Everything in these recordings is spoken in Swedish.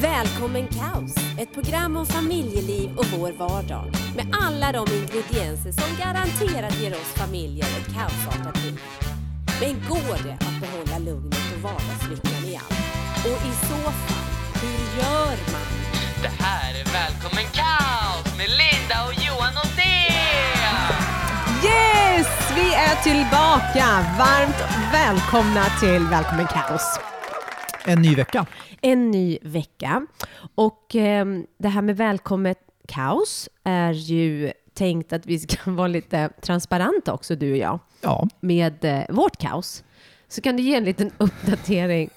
Välkommen Kaos! Ett program om familjeliv och vår vardag. Med alla de ingredienser som garanterat ger oss familjer ett kaosartat liv. Men går det att behålla lugnet och vardagslyckan i allt? Och i så fall, hur gör man? Det här är Välkommen Kaos med Linda och Johan Ondén! Yes! Vi är tillbaka! Varmt välkomna till Välkommen Kaos. En ny vecka. En ny vecka. Och eh, det här med Välkommet Kaos är ju tänkt att vi ska vara lite transparenta också, du och jag, Ja, med eh, vårt kaos. Så kan du ge en liten uppdatering.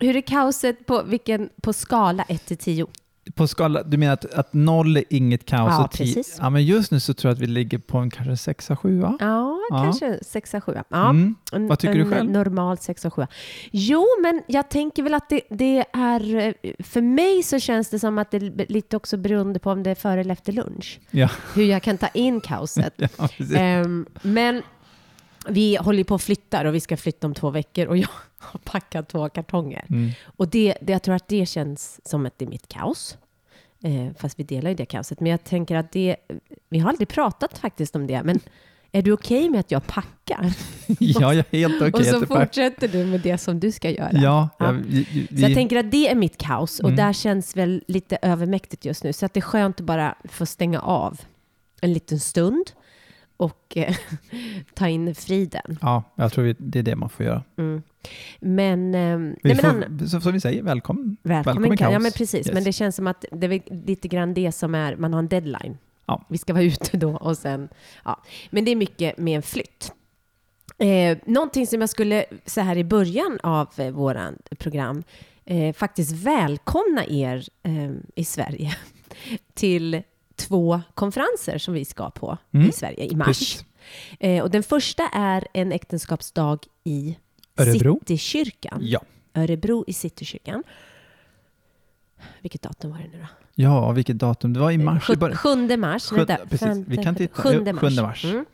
Hur är kaoset på, vilken, på skala 1 till 10? På skala, du menar att, att noll är inget kaos Ja, och tio? precis. Ja, men just nu så tror jag att vi ligger på en kanske sexa, sjua. Ja, Ja. kanske 6 7. Ja. Mm. En, Vad tycker en du själv? normal 6 7. Jo, men jag tänker väl att det, det är... eh, För mig så känns det som att det är lite också beroende på om det är före eller efter lunch. Ja, Hur jag kan ta in kaoset. ja. Ehm, men vi håller på och flyttar och vi ska flytta om två veckor och jag har packat två kartonger. Mm. Och det, det, jag tror att det känns som att det är mitt kaos. Eh, fast vi delar ju det kaoset. Men jag tänker att det... Vi har aldrig pratat faktiskt om det. Men är du okej med att jag packar? ja, jag är helt okej. och så att fortsätter du med det som du ska göra? Ja, Ja. ja. vi, vi, Så jag tänker att det är mitt kaos och Mm. där känns väl lite övermäktigt just nu. Så att det är skönt att bara få stänga av en liten stund och eh, ta in friden. ja, jag tror vi, det är det man får göra. Mm. Men, eh, nej, Vi men får, som vi säger, välkommen. välkommen, välkommen Ka- Ja kaos. men precis, Yes. men det känns som att det är lite grann det som är, man har en deadline. Ja. Vi ska vara ute då och sen, ja. Men det är mycket med en flytt. Eh, någonting som jag skulle, så här i början av eh, våran program, eh, faktiskt välkomna er eh, i Sverige till två konferenser som vi ska på Mm. i Sverige i mars. Eh, och den första är en äktenskapsdag i Örebro. Citykyrkan. Ja. Örebro i Citykyrkan. Vilket datum var det nu då? ja, vilket datum? Det var i mars. Sjut- början. 7 mars. Sjut- vänta, precis. femte, Vi kan titta. sjunde Jo, mars. sjunde mars. Mm.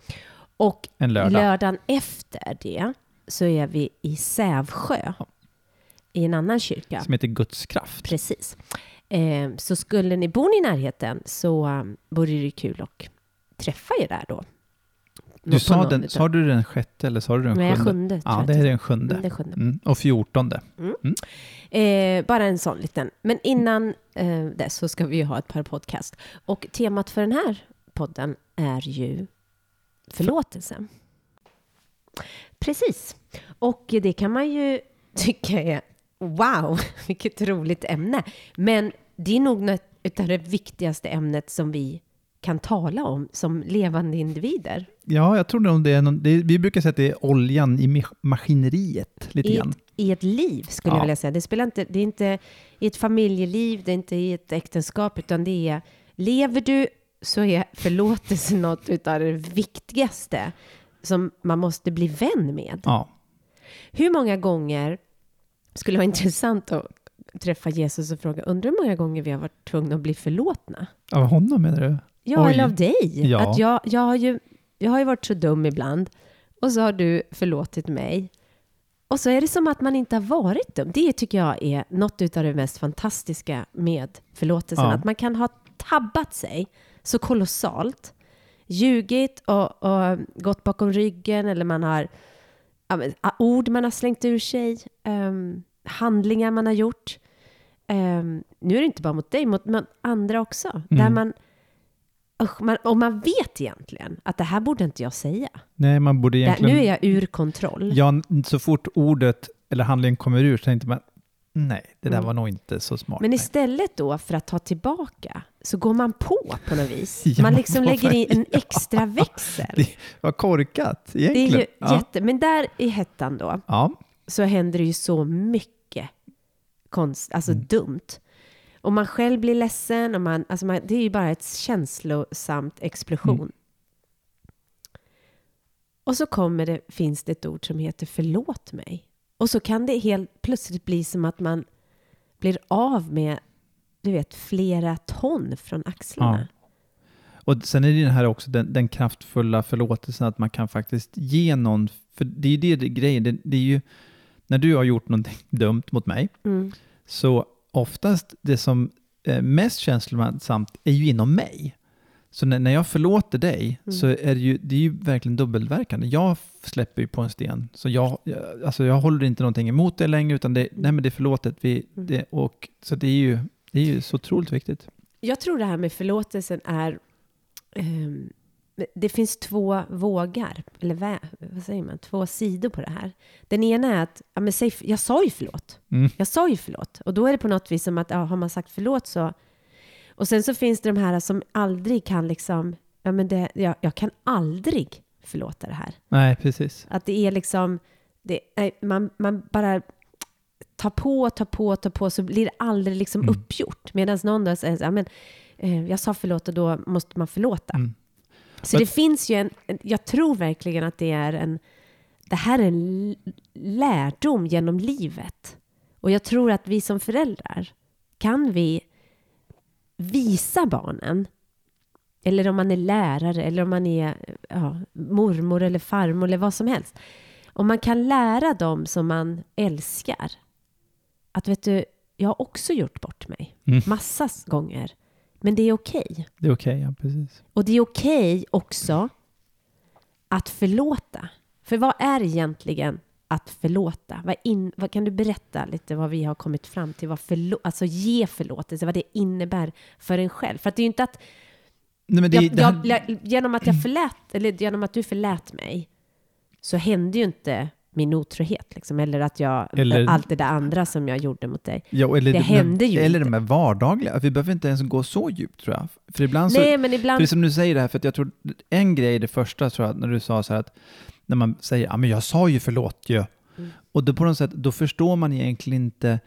Och En lördag. lördagen efter det så är vi i Sävsjö. Ja. I en annan kyrka. Som heter Guds kraft. Precis. Eh, så skulle ni bo i närheten så um, vore det kul att träffa er där då. Du sa, den, sa du den sjätte eller sa du den Nej, sjunde? sjunde. Ja, det är den sjunde. Mm, är sjunde. Mm. Och fjortonde. Eh, bara en sån liten. Men innan eh, det så ska vi ju ha ett par podcast. Och temat för den här podden är ju förlåtelse. Precis. Och det kan man ju tycka är wow, vilket roligt ämne. Men det är nog något utav det viktigaste ämnet som vi kan tala om som levande individer. Ja, jag tror nog det är någon, det vi brukar säga att det är oljan i ma- maskineriet lite I grann. ett, I ett liv skulle Ja. jag vilja säga. Det, spelar inte, det är inte i ett familjeliv, det är inte i ett äktenskap, utan det är, lever du så är förlåtelse något av det viktigaste som man måste bli vän med. Ja. Hur många gånger, skulle vara intressant att träffa Jesus och fråga, undrar hur många gånger vi har varit tvungna att bli förlåtna? Av honom menar du? Ja, Oj. eller av dig. Ja. Att jag, jag, har ju, jag har ju varit så dum ibland och så har du förlåtit mig. Och så är det som att man inte har varit dum. Det tycker jag är något av det mest fantastiska med förlåtelsen. Ja. Att man kan ha tabbat sig så kolossalt, ljugit och, och gått bakom ryggen eller man har ord man har slängt ur sig, ehm, handlingar man har gjort. Ehm, nu är det inte bara mot dig, mot, mot andra också. Där Mm. man, usch, man, och man vet egentligen att det här borde inte jag säga. Nej, man borde egentligen... nu är jag ur kontroll. Ja, så fort ordet eller handlingen kommer ur så tänkte man nej, det där Mm. var nog inte så smart. Men nej. istället då för att ta tillbaka så går man på på något vis. Ja, man liksom lägger in en extra växel. Det var korkat Det är egentligen. ju ja. jätte... Men där i hettan då, så händer det ju så mycket konst, alltså Mm. dumt. Och man själv blir ledsen och man, alltså man, det är ju bara ett känslosamt explosion. Mm. Och så kommer det, finns det ett ord som heter förlåt mig. Och så kan det helt plötsligt bli som att man blir av med, du vet, flera ton från axlarna. Och sen är det här också den, den kraftfulla förlåtelsen att man kan faktiskt ge någon, för det är ju det, det grejen, det, det är ju när du har gjort någonting dumt mot mig Mm. så oftast det som är mest känslosamt är ju inom mig. Så när, när jag förlåter dig Mm. så är det ju, det är ju verkligen dubbelverkande. Jag släpper ju på en sten, så jag, jag, alltså jag håller inte någonting emot det längre, utan det, nej men det är förlåtet. Vi, Mm. det, och, så det är, ju, det är ju så otroligt viktigt. Jag tror det här med förlåtelsen är... ehm, det finns två vågar, eller vä, vad säger man, två sidor på det här. Den ena är att, ja, men säg, jag sa ju förlåt. Mm. Jag sa ju förlåt. Och då är det på något vis som att, ja, har man sagt förlåt så... Och sen så finns det de här som aldrig kan liksom, ja men det, jag, jag kan aldrig förlåta det här. Nej, precis. Att det är liksom, det, man, man bara tar på, tar på, tar på, så blir det aldrig liksom Mm. uppgjort. Medan någon då säger så här, men, eh, jag sa förlåt och då måste man förlåta. Mm. Så Men- det finns ju en, jag tror verkligen att det är en, det här är en lärdom genom livet. Och jag tror att vi som föräldrar, kan vi visa barnen, eller om man är lärare, eller om man är ja, mormor eller farmor eller vad som helst. Om man kan lära dem som man älskar, att vet du, jag har också gjort bort mig, Mm. massa gånger, men det är okej. Det är okej, ja precis. Och det är okej också att förlåta. För vad är egentligen att förlåta? Vad, in, vad Kan du berätta lite vad vi har kommit fram till? Vad förlå, alltså ge förlåtelse, vad det innebär för en själv. För att det är ju inte att Nej, men det, jag, det här, jag, genom att jag förlät, eller genom att du förlät mig, så hände ju inte min otrohet, liksom, eller att jag, Eller- allt det där andra som jag gjorde mot dig. ja, eller det händer ju Eller inte. de här vardagliga. Vi behöver inte ens gå så djupt tror jag. För ibland så... Nej, men För ibland... är som du säger det här, för jag tror en grej, det första tror jag, när du sa så här att när man säger ja men jag sa ju förlåt ju. Mm. Och då på något sätt, då förstår man egentligen inte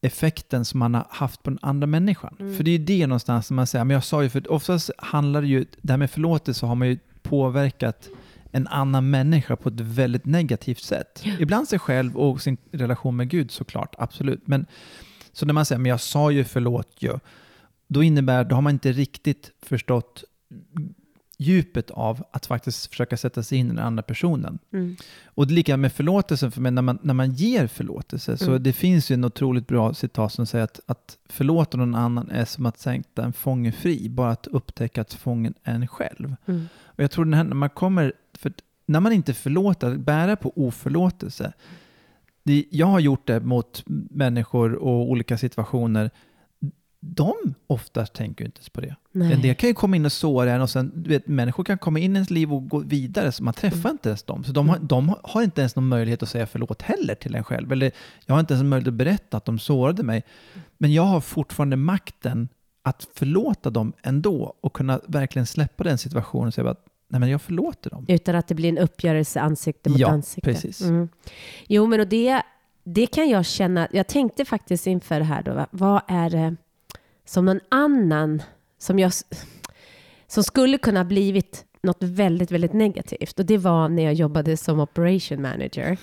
effekten som man har haft på den andra människan. Mm. För det är ju det någonstans som man säger, men jag sa ju för oftast handlar det ju, det här med förlåtelse så har man ju påverkat en annan människa på ett väldigt negativt sätt. Ibland sig själv och sin relation med Gud såklart, absolut. Men så när man säger, men jag sa ju förlåt ju, då innebär, då har man inte riktigt förstått djupet av att faktiskt försöka sätta sig in i den andra personen. Mm. Och det är lika med förlåtelsen för mig, när man, när man ger förlåtelse, så Mm. det finns ju en otroligt bra citat som säger att, att förlåta någon annan är som att sätta en fånge fri, bara att upptäcka att fången är en själv. Mm. Och jag tror den här, när man kommer, för att när man inte förlåter, bära på oförlåtelse, det, jag har gjort det mot människor och olika situationer, de oftast tänker ju inte ens på det. Nej. En del kan ju komma in och såra en och sen, du vet, människor kan komma in i ens liv och gå vidare, så man träffar Mm. inte ens dem. Så de har, de har inte ens någon möjlighet att säga förlåt heller till en själv. Eller jag har inte ens en möjlighet att berätta att de sårade mig. Men jag har fortfarande makten att förlåta dem ändå och kunna verkligen släppa den situationen och säga att nej men jag förlåter dem. Utan att det blir en uppgörelse ansikte mot Ja, ansikte. precis. Mm. Jo, men och det, det kan jag känna. Jag tänkte faktiskt inför det här då, va? vad är det som någon annan som jag som skulle kunna ha blivit något väldigt, väldigt negativt. Och det var när jag jobbade som operation manager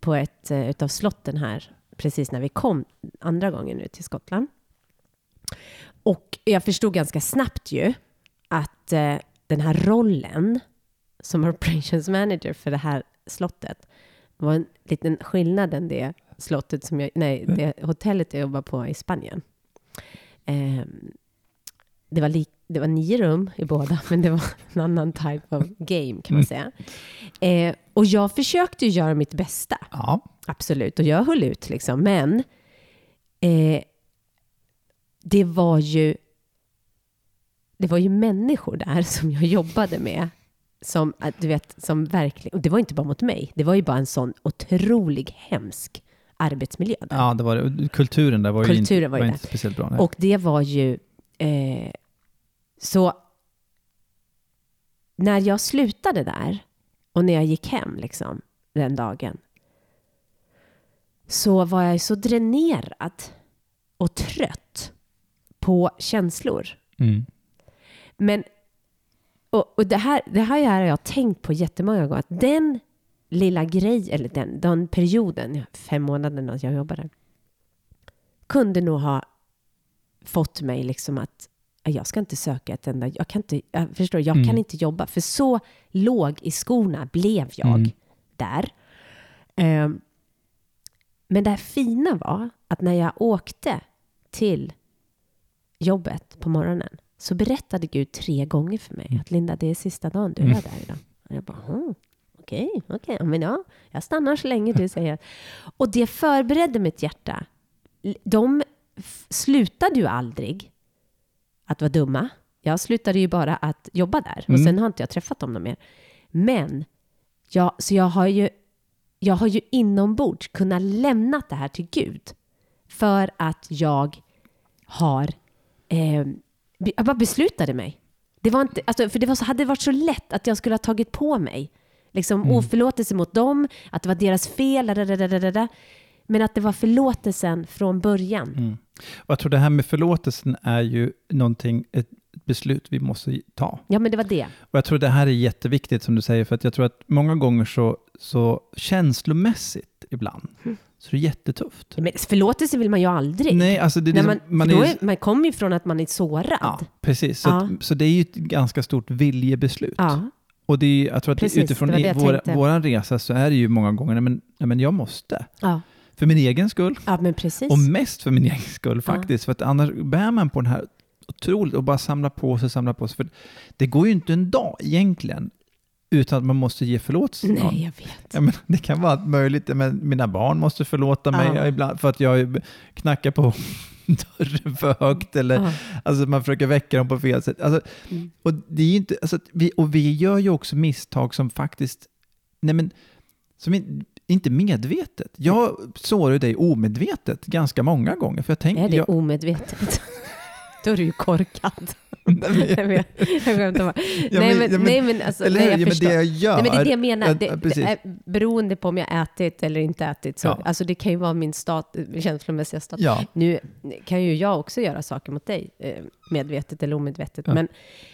på ett uh, utav slotten här, precis när vi kom andra gången nu till Skottland. Och jag förstod ganska snabbt ju att uh, den här rollen som operations manager för det här slottet var en liten skillnad än det slottet som jag, nej, det hotellet jag jobbar på i Spanien. Ehm, det, var lik, det var nio rum i båda, men det var en annan type of game kan man säga. Eh, och jag försökte ju göra mitt bästa. Ja, Absolut, och jag höll ut liksom. Men eh, det var ju det var ju människor där som jag jobbade med. Som, att du vet, som verkligen, och det var inte bara mot mig, det var ju bara en sån otrolig hemsk arbetsmiljö där. ja det var det. Kulturen där var ju inte, Kulturen var ju inte speciellt bra. Nej. Och det var ju... Eh, så när jag slutade där och när jag gick hem liksom, den dagen så var jag så dränerad och trött på känslor. Mm. Men och, och det, här, det här har jag tänkt på jättemånga gånger. Att den lilla grej, eller den, den perioden, fem månader jag jobbade, kunde nog ha fått mig liksom att jag ska inte söka ett enda... Jag kan inte, jag förstår, jag Mm. kan inte jobba. För så låg i skorna blev jag Mm. där. Ehm, men det här fina var att när jag åkte till jobbet på morgonen så berättade Gud tre gånger för mig att Linda, det är sista dagen du är Mm. där idag. Och jag bara, "Hmm, okej, okej, ja, men ja, jag stannar så länge du säger. Och det förberedde mitt hjärta. De slutade ju aldrig att vara dumma. Jag slutade ju bara att jobba där och Mm. sen har inte jag träffat dem mer. Men, jag, så jag har ju, jag har ju inombords kunnat lämna det här till Gud för att jag har, eh, jag bara beslutade mig. Det var inte, alltså, för det var så, hade varit så lätt att jag skulle ha tagit på mig liksom, Mm. oförlåtelse mot dem, att det var deras fel, da, da, da, da, da, da. men att det var förlåtelsen från början. Mm. Och jag tror det här med förlåtelsen är ju någonting, ett beslut vi måste ta. Ja, men det var det. Och jag tror det här är jätteviktigt som du säger, för att jag tror att många gånger så, så känslomässigt ibland, så är det jättetufft. Men förlåtelse vill man ju aldrig. Nej, alltså det är När liksom- man, man är- är, man kommer ju från att man är sårad. Ja, precis. Så, Ja. att, så det är ju ett ganska stort viljebeslut. Ja. Och det är, jag tror att Precis, utifrån i, vår, våran resa så är det ju många gånger, men, men jag måste. Ja. För min egen skull. ja. Och mest för min egen skull faktiskt. För att annars bär man på den här otroligt och bara samla på sig, samla på sig. För det går ju inte en dag egentligen utan att man måste ge förlåtelse till någon. Nej, jag vet. Ja, men det kan vara allt möjligt. Ja, Men mina barn måste förlåta mig Ja. ibland för att jag knackar på dörren för högt. Eller Ja. alltså, man försöker väcka dem på fel sätt. Alltså, Mm. och, det är inte, alltså, vi, och vi gör ju också misstag som faktiskt, nej men, som in, inte medvetet. Jag sårar ju dig omedvetet ganska många gånger. För jag tänker, Är det jag, omedvetet? Då är du ju korkad. Nej, men- jag skämtar bara. Ja, nej, men- ja, men- nej, men alltså, eller nej, hur? jag Ja, men det jag gör. Nej, men det är det jag menar. Det, det är beroende på om jag ätit eller inte ätit. Så, Ja. Alltså, det kan ju vara min stat, känslomässiga status. Ja. Nu kan ju jag också göra saker mot dig, eh, medvetet eller omedvetet. Men,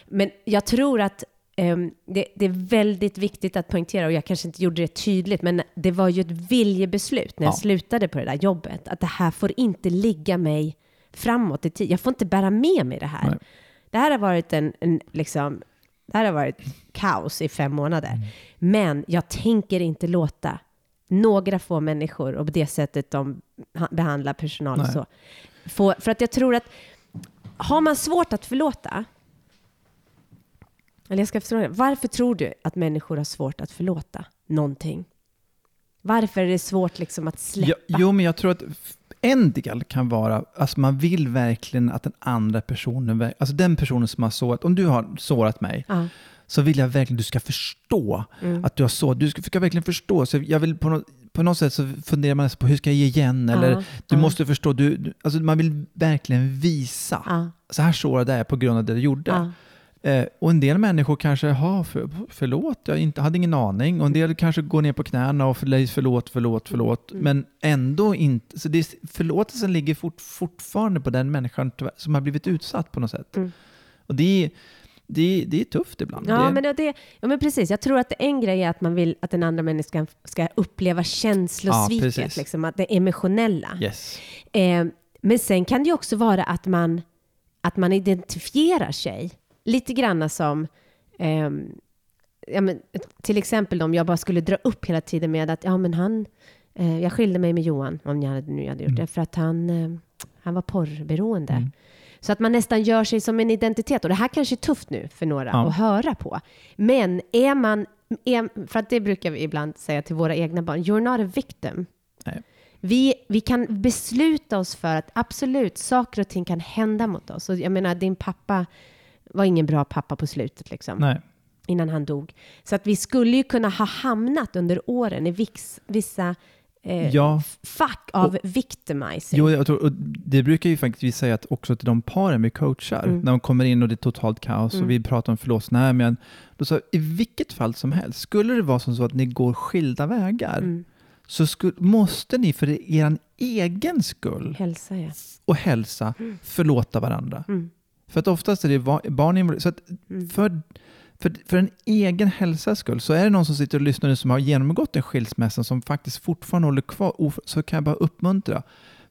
men jag tror att ehm, det, det är väldigt viktigt att poängtera, och jag kanske inte gjorde det tydligt, men det var ju ett viljebeslut när jag Ja. slutade på det där jobbet, att det här får inte ligga mig framåt i tid. Jag får inte bära med mig det här. Nej. Det här har varit en, en liksom, det här har varit kaos i fem månader. Mm. Men jag tänker inte låta några få människor och på det sättet de ha- behandlar personal och Nej. så. Få, för att jag tror att har man svårt att förlåta, eller jag ska fråga, varför tror du att människor har svårt att förlåta någonting? Varför är det svårt liksom att släppa? Jo, men jag tror att en del kan vara, alltså man vill verkligen att den andra personen, alltså den personen som har sårat, om du har sårat mig, Ja. så vill jag verkligen att du ska förstå Mm. att du har sårat. Du ska, ska verkligen förstå. Så jag vill på något, på något sätt så funderar man på hur ska jag ge igen? Eller Ja, du ja. måste förstå, du, du, alltså man vill verkligen visa. Ja. Så här sårad är jag på grund av det du gjorde. Ja. Eh, och en del människor kanske, ha för, förlåt, jag inte, hade ingen aning. Och en del kanske går ner på knäna och förlåt, förlåt, förlåt, förlåt. Mm. Men ändå inte. Så det, förlåtelsen ligger fort, fortfarande på den människan som har blivit utsatt på något sätt. Mm. Och det är, det, det är tufft ibland. Ja, det, men det, ja, men precis. Jag tror att en grej är att man vill att den andra människan ska uppleva Ja, känslosviket, precis. liksom, att det emotionella. Yes. Eh, men sen kan det ju också vara att man, att man identifierar sig. Lite grann som, ehm, ja, men, till exempel om jag bara skulle dra upp hela tiden med att ja, men han, eh, jag skilde mig med Johan, om jag hade, nu hade gjort Mm. det, för att han, eh, han var porrberoende. Mm. Så att man nästan gör sig som en identitet. Och det här kanske är tufft nu för några Ja. att höra på. Men är man, är, för att det brukar vi ibland säga till våra egna barn, you're not a victim. Nej. Vi, vi kan besluta oss för att absolut, saker och ting kan hända mot oss. Och jag menar, din pappa var ingen bra pappa på slutet, liksom, Nej. innan han dog. Så att vi skulle ju kunna ha hamnat under åren i vix, vissa eh, Ja. fack av victimizing. Jo, jag tror, och det brukar ju faktiskt vi säga att också till de paren vi coachar, Mm. när de kommer in och det är totalt kaos Mm. och vi pratar om förlåt, nej men då sa i vilket fall som helst, skulle det vara som så att ni går skilda vägar, Mm. så sku, måste ni för er egen skull Hälsa, ja. och hälsa förlåta varandra. Mm. För att oftast är det barn involverade. Så att Mm. för, för, för en egen hälsas skull, så är det någon som sitter och lyssnar nu som har genomgått en skilsmässa som faktiskt fortfarande håller kvar, så kan jag bara uppmuntra.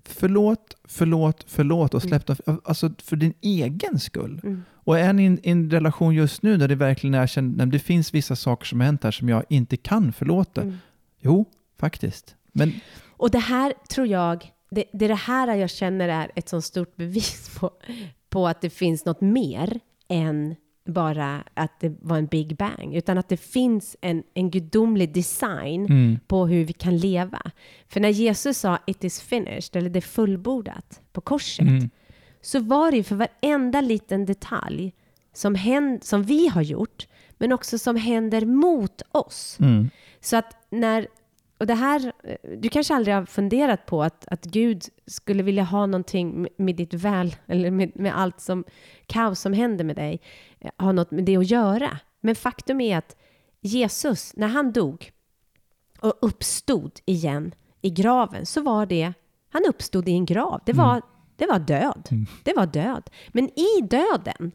Förlåt, förlåt, förlåt och släpp dem. Alltså för din egen skull. Mm. Och är ni i en, relation just nu där det verkligen är nej, det finns vissa saker som har hänt här som jag inte kan förlåta. Mm. Jo, faktiskt. Men Och det här tror jag det, det är det här jag känner är ett så stort bevis på, på att det finns något mer än bara att det var en big bang, utan att det finns en, en gudomlig design Mm. på hur vi kan leva. För när Jesus sa it is finished, eller det är fullbordat på korset, Mm. så var det ju för varenda liten detalj som, händ, som vi har gjort, men också som händer mot oss. Mm. Så att när, och det här, eh, du kanske aldrig har funderat på att, att Gud skulle vilja ha någonting med, med ditt väl, eller med, med allt som, kaos som händer med dig, eh, ha något med det att göra. Men faktum är att Jesus, när han dog och uppstod igen i graven, så var det, han uppstod i en grav. Det var, det var död. Det var död. Men i döden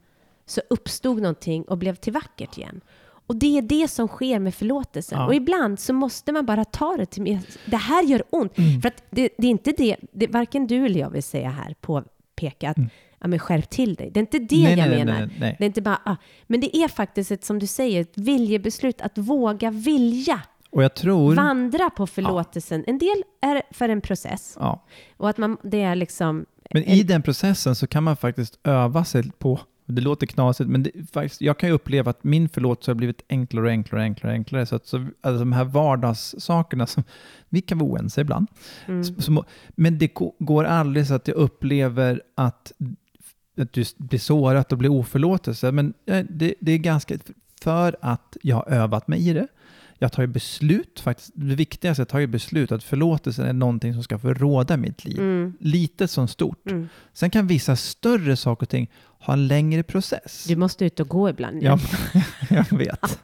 så uppstod någonting och blev till vackert igen. Och det är det som sker med förlåtelsen. Ja. Och ibland så måste man bara ta det till mer. Det här gör ont. För att det, det är inte det, det, varken du eller jag vill säga här, påpeka att ja, men skärp till dig. Det är inte det Nej, jag nej, menar. nej. Det är inte bara, ah, men det är faktiskt ett, som du säger, ett viljebeslut att våga vilja Och jag tror... vandra på förlåtelsen. En del är för en process Ja. och att man, det är liksom Men i den processen så kan man faktiskt öva sig på, det låter knasigt, men det, faktiskt, jag kan ju uppleva att min förlåtelse har blivit enklare och enklare och enklare. Enklare så att så, alltså, de här vardagssakerna, som, vi kan vara oense ibland, Mm. Må- men det gå- går aldrig så att jag upplever att, att du blir sårat och blir oförlåtelse. Men eh, det, det är ganska, för att jag har övat mig i det. Jag tar ju beslut, faktiskt, det viktigaste, jag tar ju beslut att förlåtelsen är någonting som ska få råda mitt liv. Mm. Litet som stort. Mm. Sen kan vissa större saker och ting ha en längre process. Du måste ut och gå ibland. Ja, jag vet.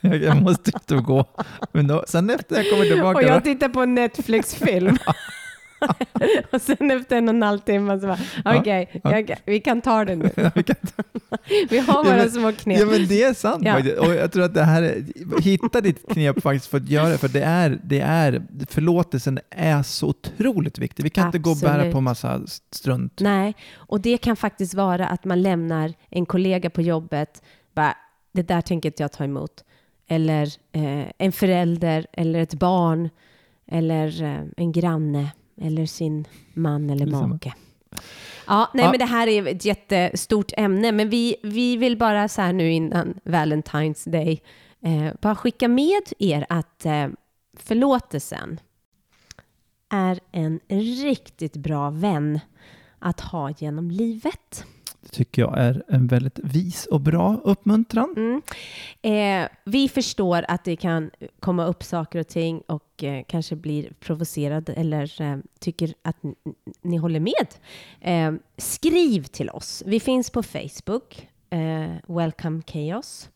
Jag, måste ut och gå. Men då, sen efter jag kommer tillbaka... Och jag tittar på en Netflix-film. och sen efter en och en halv timme så bara, okej, ja. jag- vi kan ta det nu. Vi har Ja, våra men- små knep. Ja men det är sant Ja. faktiskt. Och jag tror att det här är, hitta ditt knep faktiskt för att göra det. För det är, det är, förlåtelsen är så otroligt viktig. Vi kan inte gå och bära Absolut. på massa strunt. Nej, och det kan faktiskt vara att man lämnar en kollega på jobbet, bara, det där tänker inte jag ta emot. Eller eh, en förälder, eller ett barn, eller eh, en granne, eller sin man eller make. Ja, nej Ja. men det här är ett jättestort ämne, men vi, vi vill bara så här nu innan Valentine's Day, eh, bara skicka med er att eh, förlåtelsen är en riktigt bra vän att ha genom livet. Det tycker jag är en väldigt vis och bra uppmuntran. Mm. Eh, vi förstår att det kan komma upp saker och ting och eh, kanske blir provocerad eller eh, tycker att ni håller med. Eh, skriv till oss. Vi finns på Facebook, eh, Welcome Chaos.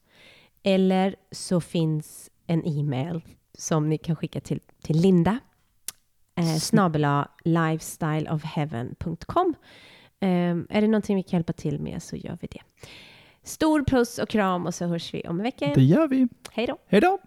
Eller så finns en e-mail som ni kan skicka till, till Linda. Eh, snabela lifestyleofheaven.com. Eh, är det någonting vi kan hjälpa till med så gör vi det. Stor puss och kram och så hörs vi om en vecka. Det gör vi. Hej då! Hej då!